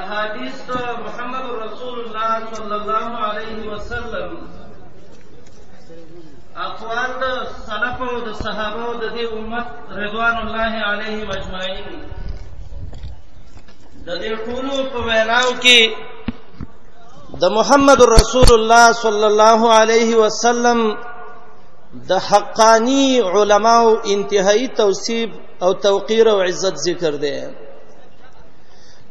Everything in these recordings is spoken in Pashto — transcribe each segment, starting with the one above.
احادیث محمد رسول الله صلی الله علیه وسلم اقوال د سلف او د صحابه او د دې امت رضوان الله علیهم اجمعین د دې ټولو په ویناو کې د محمد رسول الله صلی الله علیه وسلم د حقانی علماو انتهایی توصیب او توقیر او عزت ذکر دی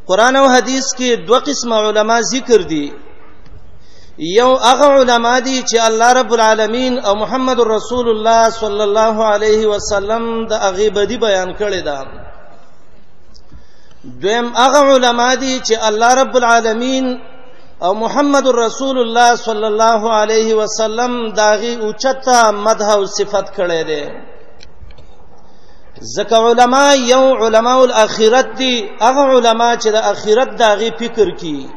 قران او حدیث کې دوه قسم علما ذکر دي یو هغه علما دي چې الله رب العالمین او محمد رسول الله صلی الله علیه وسلم د هغه بدی بیان کړی دا دویم هغه علما دي چې الله رب العالمین او محمد رسول الله صلی الله علیه وسلم داغي اوچته مدح او صفت کړی دی ځکه علما یو علما الاخرت دي هغه علما چې د اخرت داغي فکر کوي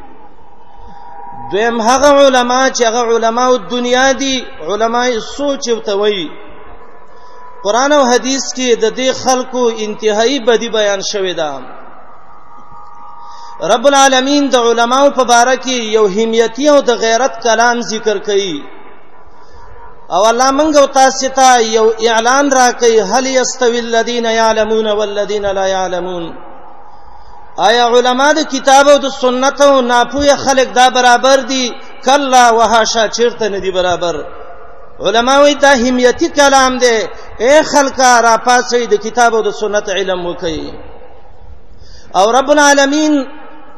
دویم هغه علما چې هغه علما د دنیا دي علما سوچ ته وایي قران او حدیث کې د دې خلکو انتهایی بدی بیان شوې ده رب العالمین د علماو په باره کې یو همیتی او د غیرت کلام ذکر کړي او الله منګ او تاسو ته یو اعلان راکړي هل یستوی الذین یعلمون والذین لا یعلمون آیا علما د کتاب او د سنت او ناپوهه خلک دا برابر دي کلا وهاشا چیرته نه دي برابر علما وی دا همیتی کلام دی اے خلکا را پاسې د کتاب او د سنت علم وکي او رب العالمین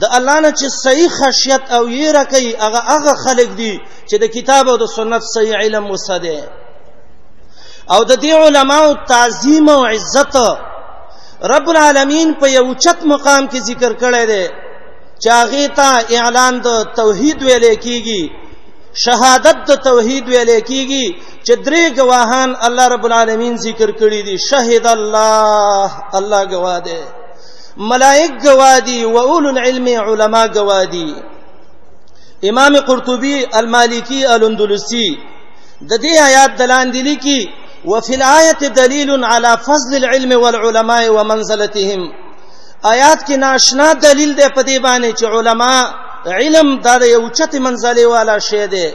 د الله نه چې صحیح خشیت او یره کوي هغه هغه خلق دي چې د کتاب او د سنت صحیح علم وسده او د دې علماو تعظیم او عزت رب العالمین په یو چت مقام کې ذکر کړی دی چې هغه ته اعلان د توحید ویل کیږي شهادت د توحید ویل کیږي چې درې گواهان الله رب العالمین ذکر کړی دي شهید الله الله گواه دی ملائک گوادی و اولو العلم علماء گوادی امام قرطبی المالکی الاندلسی د دې آیات دلاندې لیکي وفي الآية دليل على فضل العلم والعلماء ومنزلتهم آیات کې ناشنا دلیل دی په دې باندې چې علما علم دا د یو چت منزله والا شی دی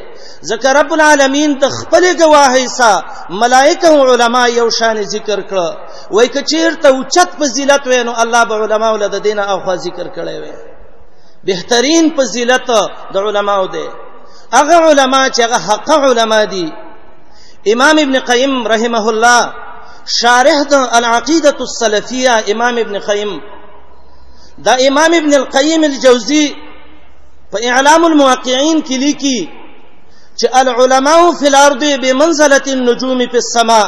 ځکه رب العالمین د خپل گواهی سره ملائکه او علما یو شان ذکر کړ وای کچیرته اوچت فضیلت وینو الله به علما ول د دینه او خو ذکر کړي وي بهترین فضیلت د علما و دی هغه علما چې هغه حق علما دي امام ابن قیم رحمه الله شارح د العقیده السلفیه امام ابن قیم دا امام ابن القیم الجوزی په اعلام الموقعين کې لیکي چې العلماء فی الارض بمنزله النجوم فی السماء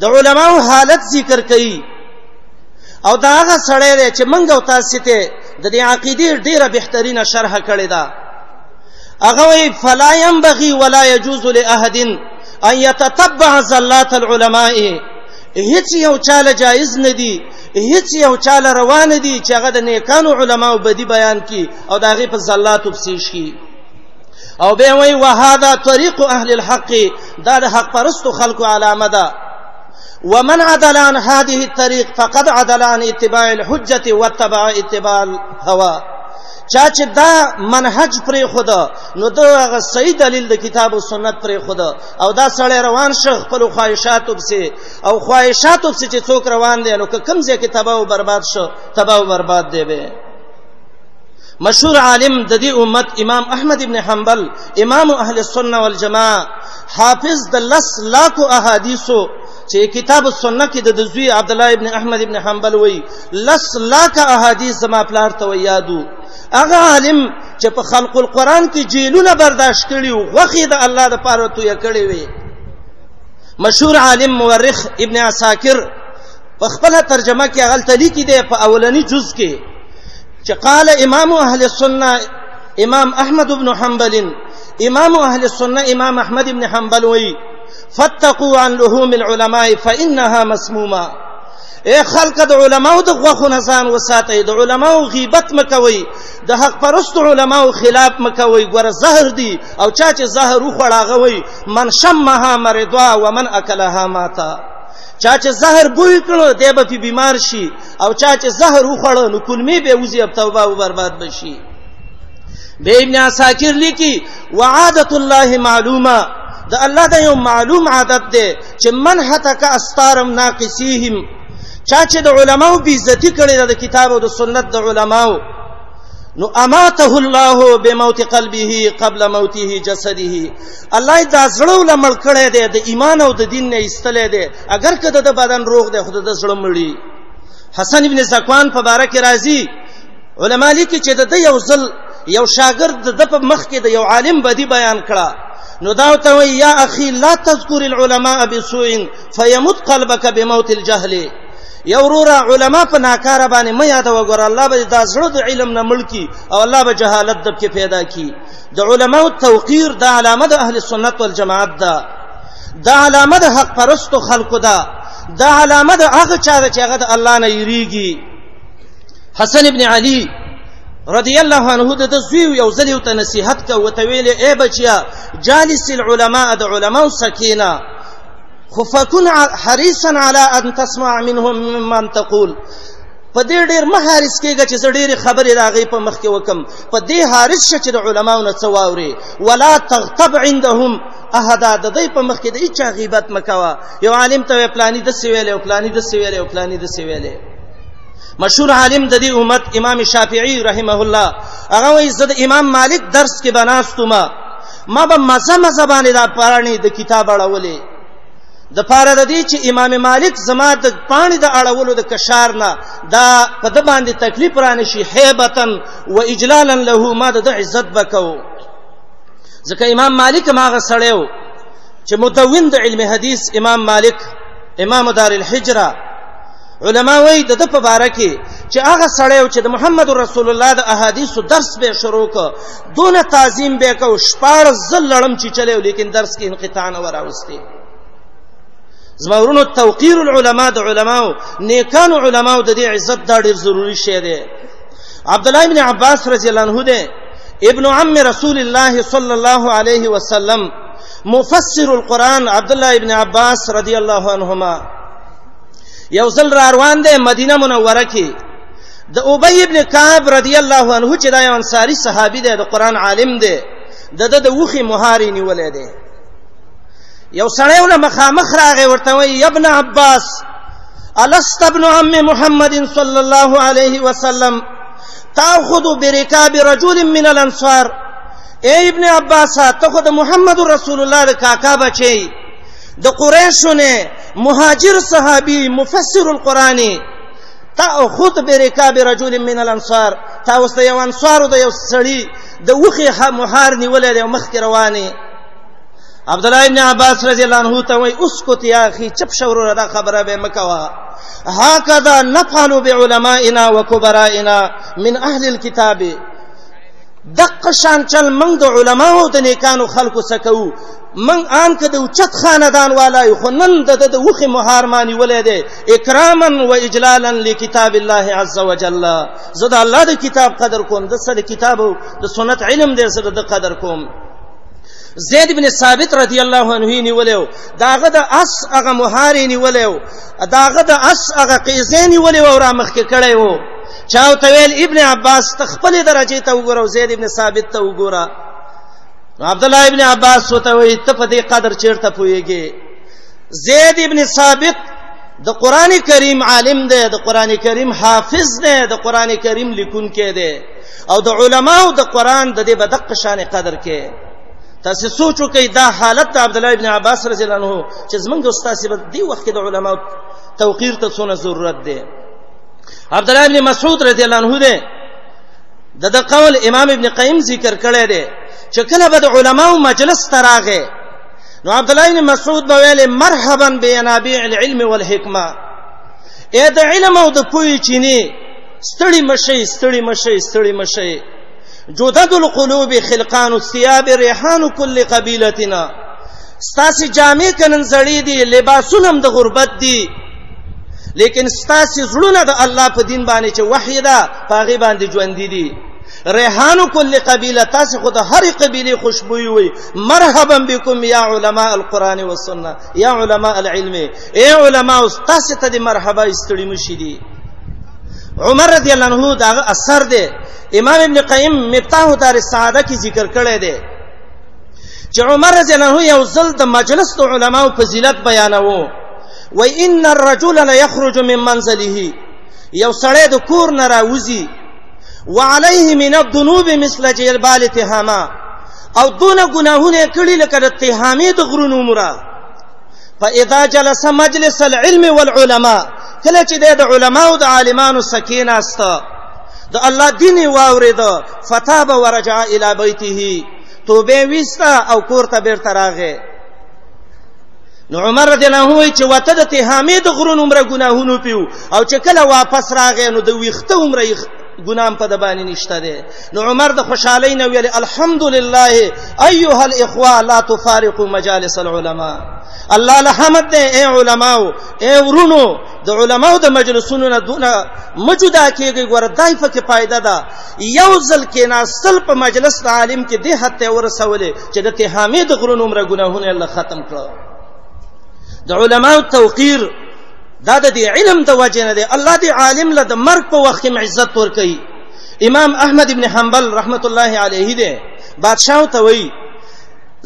د علماو حالت ذکر کړي او دا هغه سړی دی چې منګ او تاسو ته د دې عقیده ډیره بهترینه شرح کړې ده هغه وی فلا ينبغي ولا يجوز لاحد ان يتتبع زلات العلماء هیڅ یو چاله جایز نه دی هیڅ یو چاله روان دي چې هغه د نیکانو علماو بدی بیان کی او دا غي په زلات وبسي شي او به وی وهذا طريق اهل الحق دا د حق پرستو خلقو علامه ده ومن عدل عن هذه الطريق فقد عدل عن اتباع الحجه واتبع اتباع الهوى چا چې دا منهج پرې خدا نو دا هغه صحیح دلیل د کتاب او سنت پرې خدا او دا سړی روان شخ خپل خواهشاتو پسې او خواهشاتو پسې چې څوک روان دي نو کوم ځای کې تباہ او برباد شو تباہ او برباد دی به مشهور عالم د دې امت امام احمد ابن حنبل امام اهل السنه والجماعه حافظ د لس لاکو احادیثو چې کتاب السنه کې د زوی عبد الله ابن احمد ابن حنبل وای لس لاک احادیث زما پلار ته یادو هغه عالم چې په خلق القرآن کې جیلونه برداشت کړي او غوخي د الله د پاره تو یې کړی وي مشهور عالم مورخ ابن عساکر په خپل ترجمه کې غلطه لیکي دی په اولنی جز کې چې قال امام اهل السنه امام احمد بن حنبل امام اهل السنه امام احمد بن حنبل وی فتقوا عن لحوم العلماء فانها مسمومه اے خلق د علماو د غوخو نه ځان وساتئ د علماو غیبت مکوئ د حق پرست علماو خلاف مکوئ ګور زهر دی او چا چې زهر وخړاغوي من شمها مرضوا ومن اکلها ماتا چا چې زهر بوی کړو دی به په بیمار شي او چا چې زهر وخړو نو کلمې به وزي او توبه او برباد بشي به ابن عساکر لیکي وعاده الله معلومه د الله د یو معلوم عادت دی چې من حتا کا استارم ناقصیهم چا چې د علماو بی عزتی کړي د کتاب او د سنت د علماو نو اماته الله بموت قلبه قبل موته جسده الله یې دا زړه ول مړ کړی دی د ایمان او د دین نه ایستلې دی اگر کده د بدن روغ دی خو د زړه مړی حسن ابن زکوان په باره کې راځي علما لیکي چې د یو ځل یو شاګرد د په مخ کې د یو عالم بدی بیان کړه نو دا ته وی یا اخي لا تذكر العلماء بسوء فيموت قلبك بموت الجهل یو رورا علما په ناکاره باندې مې یاد وګور الله به د زړه د علم نه ملکی او الله به جهالت د کې پیدا کی د علماو توقیر د علامه د اهل سنت والجماعت ده د علامه د حق پرستو خلقو ده د علامه د هغه چا ده چې هغه د الله نه یریږي حسن ابن علی رضی الله عنه د زوی یو ځل یو ته نصيحت کو وته ویلې اے بچیا جالس العلماء د علماو سکینه خفكن حريصا على ان تسمع منهم ممن تقول په دې ډېر مه حارس کېږه چې زه ډېرې خبرې د هغې په مخ کې وکم په دې حارس شه چې د علماو نه څه واورې ولا تغتب عندهم احدا د دې په مخ کې د هیچا غیبت مه کوه یو عالم ته پلانی د څه ویلې او پلانی د څه ویلې او پلانی د څه ویلې مشهور عالم د دې امت امام شافعي رحمه الله هغه وایي زه د امام مالک درس کې بناستم ما به مزه مزه باندې دا پرانی د کتاب اړولې د پاره د دې چې امام مالک زما د پانی د اړولو د کشار نه دا په د باندې تکلیف را نشي هیبتن و اجلالا له ما د عزت بکو ځکه امام مالک ماغه سړیو چې مدون د علم حدیث امام مالک امام دار الحجره علما وایي د په باره کې چې هغه سړیو چې د محمد رسول الله د احادیثو درس به شروع ک دونه تعظیم به کو شپار زل لړم چې چلے لیکن درس کې انقطاع نه وراوستي زمورونو توقیر العلماء د علماو نیکانو علماو د دې عزت دا ډیر ضروری شی دی عبد الله ابن عباس رضی الله عنه دی ابن عم رسول الله صلی الله علیه وسلم مفسر القرآن عبد الله ابن عباس رضی الله عنهما یو ځل روان دی مدینه منوره کې د ابی ابن کعب رضی الله عنه چې دا یو انصاری صحابي دی د قران عالم دی د د د وخي مهاری نیولې دی یو سړی ول مخامخ راغی ورته وی ابن عباس الست ابن عم محمد صلی الله علیه وسلم تاخذ برکاب رجل من الانصار اے ابن عباس ته خو د محمد رسول الله د کاکا بچي د قریشو نه مهاجر صحابي مفسر القرآني تاخذ برکاب رجل من الانصار تا اوس د یو انصارو د یو سړی د وخي مهار نیولې د مخ کې رواني عبد الله ابن عباس رضی الله عنه ته وای اسکت یا اخي چپ شورو دا خبره به مکوا هکذا نفعل بعلمائنا وكبرائنا من اهل الكتاب دقشان چل منګ د علماو د نیکانو خلکو سکو من آن که د اوچت خاندان والا یو خو نن د د وخې مهار مانی ولې دی اکراما و اجلالا لکتاب الله عز وجل زه د الله د کتاب قدر کوم د سره کتاب او د سنت علم دې سره د قدر کوم زید ابن ثابت رضی الله عنه نیولیو داغه د اس هغه مهار نیولیو داغه د اس هغه قیزین نیولیو او را مخ کې کړی وو چاو تویل ابن عباس تخپل درجه ته وګورو زید ابن ثابت ته وګوره عبد الله ابن عباس وته وي ته په دې قدر چیرته پويږي زید ابن ثابت د قران کریم عالم دی د قران کریم حافظ دی د قران کریم لیکونکی دی او د علماو د قران د دې بدق شان قدر کې تاسو سوچو کې دا حالت عبد الله ابن عباس رضی الله عنه چې زمونږ استاد په دې وخت کې د علماو توقیر ته څونه ضرورت دی عبد الله ابن مسعود رضی الله عنه دی د د قول امام ابن قیم ذکر کړی دی چې کله به د علماو مجلس ته راغی نو عبد الله بن مسعود به ویل مرحبا بینابیع العلم والحکمه اې د علم او د پوهې چینه ستړي مشي ستړي مشي ستړي مشي جدد القلوب خلقان الثياب ريحان كل قبيلتنا ستاسو جامع کنن زړی دي لباسونه هم د غربت دي لیکن ستاسو زړونه د الله په دین باندې چې وحی ده پاغي باندې ژوند دي ریحان کل قبیله تاسو خو د هر قبیله خوشبوئی وي مرحبا بكم یا علماء القران والسنه یا علماء العلم اے علماء تاسو ته د مرحبا استړي مشي دي عمر رضی الله عنه دا اثر دی امام ابن قیم مفتاح دار السعاده کی ذکر کړی دی چې عمر رضی الله عنه یو ځل د مجلس د علماو فضیلت بیانوو و ان الرجل لا یخرج من منزله یو سړی د کور نه راوځي وعليه من الذنوب مثل جبال تهاما او دون گناهونه کړي لکه د تهامې د غرونو مرا فاذا جلس مجلس العلم والعلماء کله چې د علما او د عالمانو سکینه است د الله دین واورید فتاب ورجع الى بیته توبه وستا او کور ته بیرته راغی نو عمر رضی الله عنه وی چې وته د تهامې د غرون عمره ګناهونو پیو او چې کله واپس راغې نو د ویخته عمره ګنام په د باندې نشته ده نو عمر د خوشحالي نه ویل الحمدلله ايها الاخوه لا تفارقوا مجالس العلماء الله الحمد ده اي علماو اي ورونو د علماو د مجلسونو نه دونه مجدا کیږي وردای فکه فائدہ ده یو ځل کې ناستل په مجلس عالم کې د هته ورسولې چې د تهامې د غرونو عمر ګناهونه الله ختم کړو د علماو توقیر دا د علم د وجه نه دی الله دی عالم له د مرګ په وخت کې عزت ور کوي امام احمد ابن حنبل رحمت الله علیه دی بادشاہ ته وایي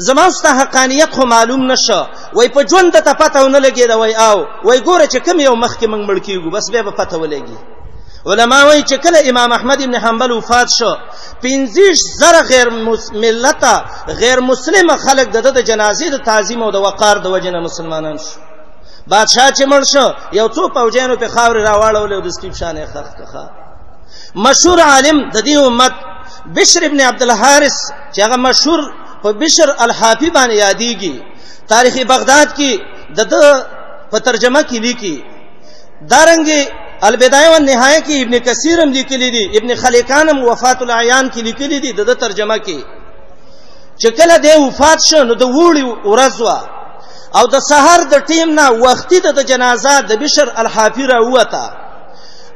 زما ست حقانیت خو معلوم نشه وای په ژوند ته پته ونه لګی دا وای او وای ګوره چې کم یو مخ کې منګ مړ کیږي بس به پته ولګي علما وایي چې کله امام احمد ابن حنبل وفات شو 15 زره غیر ملته غیر مسلمه خلک د د جنازې د تعظیم او د وقار د وجنه مسلمانان شو بادشاہ چې مړ شو یو څو پوجانو په خاور راواړول او د سټیپ شانې خخ کخه مشهور عالم د دې امت بشر ابن عبد الحارث چې هغه مشهور په بشر الحافی باندې یادېږي تاریخ بغداد کې د په ترجمه کې لیکي دارنګي البدايه و نهایه کې ابن کثیر هم لیکلي دي ابن خلیقان هم وفات العیان کې لیکلي دي د ترجمه کې چې کله د وفات شو نو د وړي ورځ وا او د سحر د ټیم نه وختي د جنازه د بشر الحافی را وته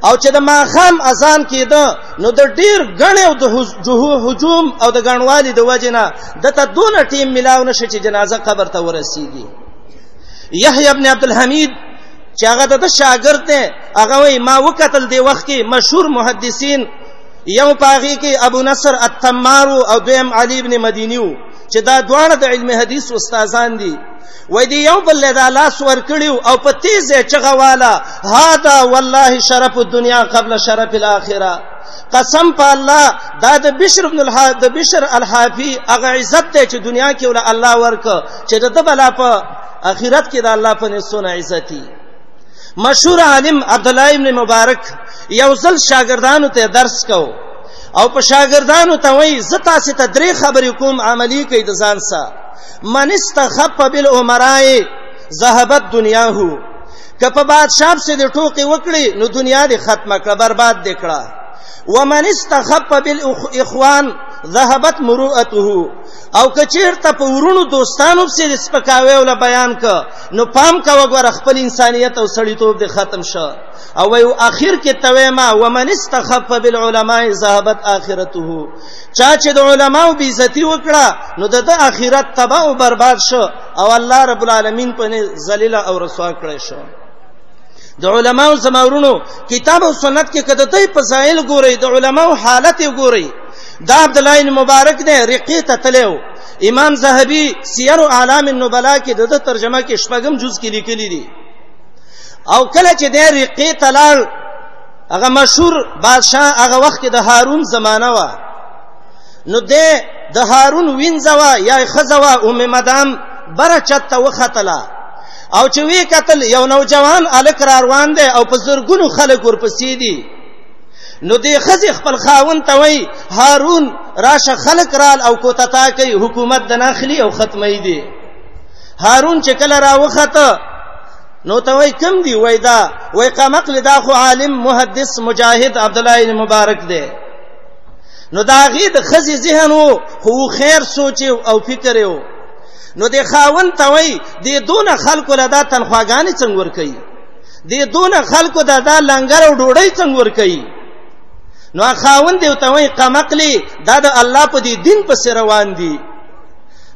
او چې د ماخام اذان کېده نو د ډیر غنې او د هجوم او د غنوالي د وجنه د ته دون ټیم ملاو نشه چې جنازه قبر ته ورسیږي یحیی ابن عبد الحمید چې هغه د شاګرد دی هغه وای ما وکتل دی وخت کې مشهور محدثین یو پاغي کې ابو نصر التمار او دویم علی ابن مدینی وو چې دا دواړه د علم حدیث استادان دي وای دی یو بل له لاس ور کړیو او په تیزه چغواله هاذا والله شرف الدنيا قبل شرف الاخره قسم په الله دا د بشر ابن الح د بشر الحافي هغه عزت ته چې دنیا کې ول الله ورک چې د بلا په اخرت کې د الله په نسونه عزتي مشهور عالم عبد الله ابن مبارک یو ځل شاګردانو ته درس کو او په شاګردانو ته وایي زه تاسو ته درې خبرې کوم عملی کوي د ځان سره من استخف بالعمراء ذهبت دنیاه که په بادشاہ سره د ټوکی وکړي نو دنیا دې ختمه کړه برباد دې کړه ومن استخف بالاخوان ذهبت مروءته او کچیرته په ورونو دوستانو سره د سپکاوي ول بیان ک نو پام کا وګوره خپل انسانيت او سړیتوب د ختم شه او وی اخر کې تویما ومن استخف بالعلماء ذهبت اخرته چا چې د علماو بي عزتي وکړه نو د اخرت تباہ او برباد شو او الله رب العالمین په ذلیل او رسوا کړی شو د علماو زمورونو کتاب او سنت کې کده ته په ځایل ګوري د علماو حالت ګوري دا عبد الله بن مبارک نه رقی ته تلو امام زهبي سیر اعلام النبلاء کې د ترجمه کې شپږم جز کې لیکلي دي او کله چې د رقی تلال هغه مشهور بادشاہ هغه وخت کې د هارون زمانہ و نو د د هارون وینځوا یا خزوا ام مدام بره چته وختلا او چې وی قتل یو نوجوان الک روان دی او په زرګونو خلک ورپسې دي نو دی خزی خپل خاون ته وای هارون راشه خلق رال او کوتا تا کوي حکومت د ناخلی او ختمي دي هارون چې کله را وخته نو ته وای کم دی وای دا وای قمقل دا خو عالم محدث مجاهد عبد الله بن مبارک دی نو دا غي د خزي ذهن وو خو خیر سوچ او فکر یو نو د خاون ته وای د دون خلکو لدا تنخواګانی څنګه ور کوي دې دون خلکو دا دا لنګر او ډوډۍ څنګه ور کوي نو خاون دی ته وای قمقلی دا د الله په دې دین په سر روان دي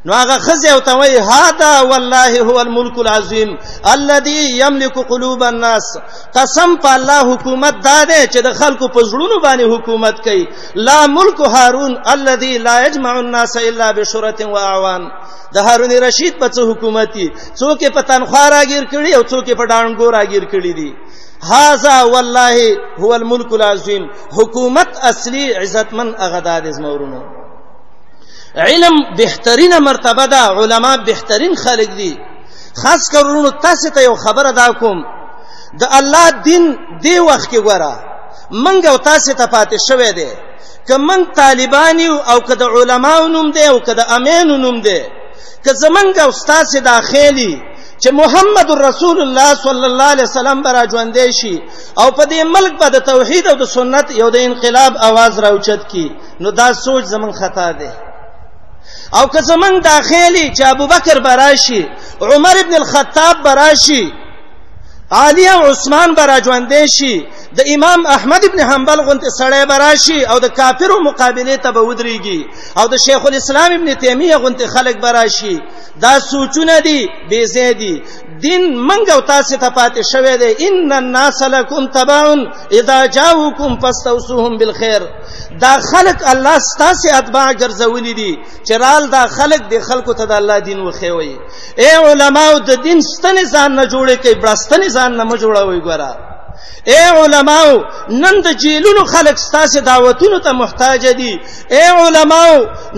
نو هغه خزه او ته وای هاذا والله هو الملك العظیم الذي يملك قلوب الناس قسم په الله حکومت دا ده چې د خلکو په زړونو باندې حکومت کوي لا ملک هارون الذي لا يجمع الناس الا بشرة واعوان د هارون رشید په څو حکومتي څوک په تنخوا راګیر کړي او څوک په ډانګو راګیر کړي دي هاذا والله هو الملك العظیم حکومت اصلي عزتمن اغداد زمورونو علم بهترینه مرتبه ده علما بهترین خلق دي خاص کرونو تاسو ته یو خبره دا کوم د الله دین دی وخت کې ګوره منګ او تاسو ته پاتې شوه دی که من طالبان یو او که د علماو نوم دی او که د امینو نوم دی که زمنګ او ستاسو داخلي چې محمد رسول الله صلی الله علیه وسلم برا ژوندې شي او په دې ملک په د توحید او د سنت یو د انقلاب आवाज راوچت کی نو دا سوچ زمون خطا دی او که زمون داخلي چې ابوبکر براشي عمر ابن الخطاب براشي علی او عثمان برا ژوندې شي د امام احمد ابن حنبل غونته سړی براشي او د کافرو مقابله ته به ودرېږي او د شیخ الاسلام ابن تیمیه غونته خلک براشي دا سوچونه دي بے زیدي دین منګ او تاسو ته پاتې شوه دی ان الناس لکم تبعون اذا جاءوکم فاستوصوهم بالخير دا خلق الله ستاسو اتباع ګرځولې دي چې رال دا خلق د خلقو ته د الله دین وخیوي اے علماء د دین ستنې ځان نه جوړې کوي برستنې ځان نه مجوړوي ګورا اے علماء نن د جیلونو خلک ستاسو دعوتونو ته محتاج دي اے علماء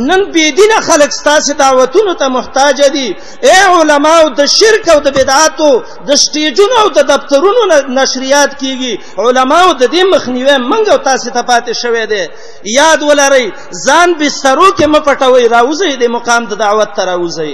نن بی دینه خلک ستاسو دعوتونو ته محتاج دي اے علماء د شرک او د بدعاتو د سټیجونو او د دفترونو نشریات کیږي علماء د دې مخنیوي منګ او تاسو ته پاتې شوې دي یاد ولرئ ځان بسترو کې مپټوي راوځي د مقام د دعوت تراوځي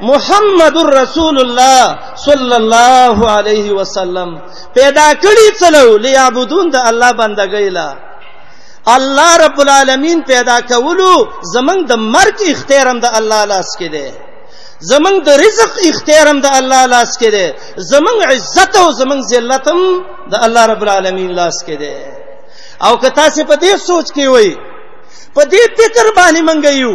محمد رسول الله صلی الله علیه وسلم پیدا کړی څلو لیعبدون د الله بندګۍ لا الله رب العالمین پیدا کولو زمنګ د مرګ اختیارم د الله لاس کې دی زمنګ د رزق اختیارم د الله لاس کې دی زمنګ عزت او زمنګ ذلتم د الله رب العالمین لاس کې دی او که تاسو په دې سوچ کې وای په دې فکر باندې منګیو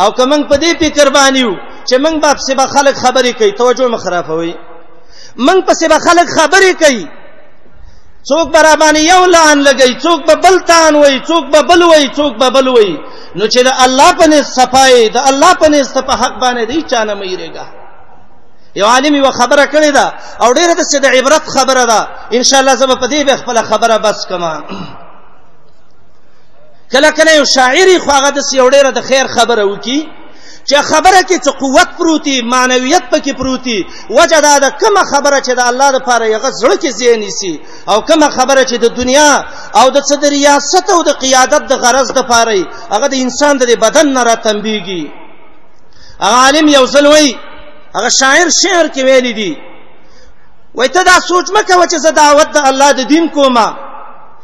او که موږ په دې فکر باندې یو چې موږ به څه به خلک خبرې کوي توجه مخ خرابوي موږ په څه به خلک خبرې کوي څوک به را باندې یو لعن لګي څوک به بل تان وای څوک به بل وای څوک به بل وای نو چې د الله په نس صفای د الله په نس په حق باندې دی چانه مې رېګا یو عالم یو خبره کړې ده او ډیره د څه د عبرت خبره ده ان شاء الله زما په دې به خپل خبره بس کما کله کله یو شاعر خو هغه د یو ډیره د خیر خبره وکي چې خبره کې څه قوت پروتي معنویت پکې پروتي وجه دا ده کومه خبره چې د الله د پاره یغه زړه کې زینی سي او کومه خبره چې د دنیا او د څه د ریاست او د قیادت د غرض د پاره هغه د انسان د بدن نه را تنبیږي عالم یو ځل وای هغه شاعر شعر کې ویل دي وای ته دا سوچ مکه چې زه دعوت د الله د دین کومه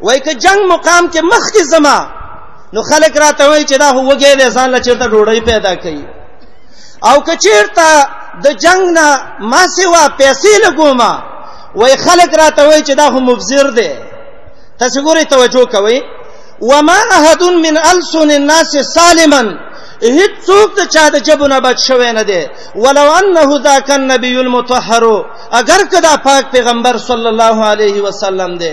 وای که جنگ مقام کې مخ کې زما نو خلک راته وای چې دا هو وګې دې ځان لچته ډوړی پیدا کړي او که چیرته د جنگ نه ما سیوا پیسې لګوما وای خلک راته وای چې دا هو مبذر دی تاسو ګوري توجه کوئ وما احد من السن الناس سالما هیڅ څوک ته چا د جبونه بچ شوی نه دی ولو انه ذاک النبی المطهر اگر کدا پاک پیغمبر صلی الله علیه وسلم دی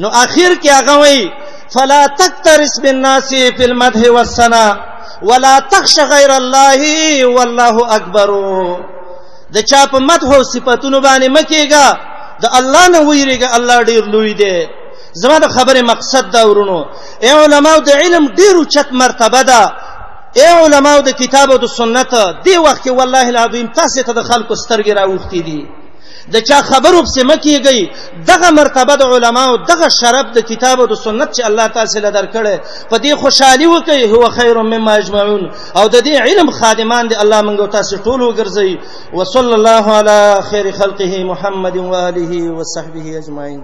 نو اخر کې هغه وایي فلا تکترس بالناس فی المدح والثنا ولا تخش غیر الله والله اکبر د چا په مدح او صفاتونو باندې مکیږي د الله نه ویریږي الله ډیر لوی دی زما د خبرې مقصد دا ورونو اے علماو د علم ډیر چت مرتبه ده اے علماو د کتاب او د سنت دی وخت کې والله العظیم تاسو ته د خلکو سترګې راوختي دي د چا خبرو پسې مکیږي دغه مرتبه د علماو دغه شرف د کتاب او د سنت چې الله تاسو له درکړي په دې خوشحالي وکي هو خیر مما اجمعون او د دې علم خادمان دي الله موږ تاسو ټول وګرځي وصلی الله علی خیر خلقه محمد و آله و صحبه اجمعین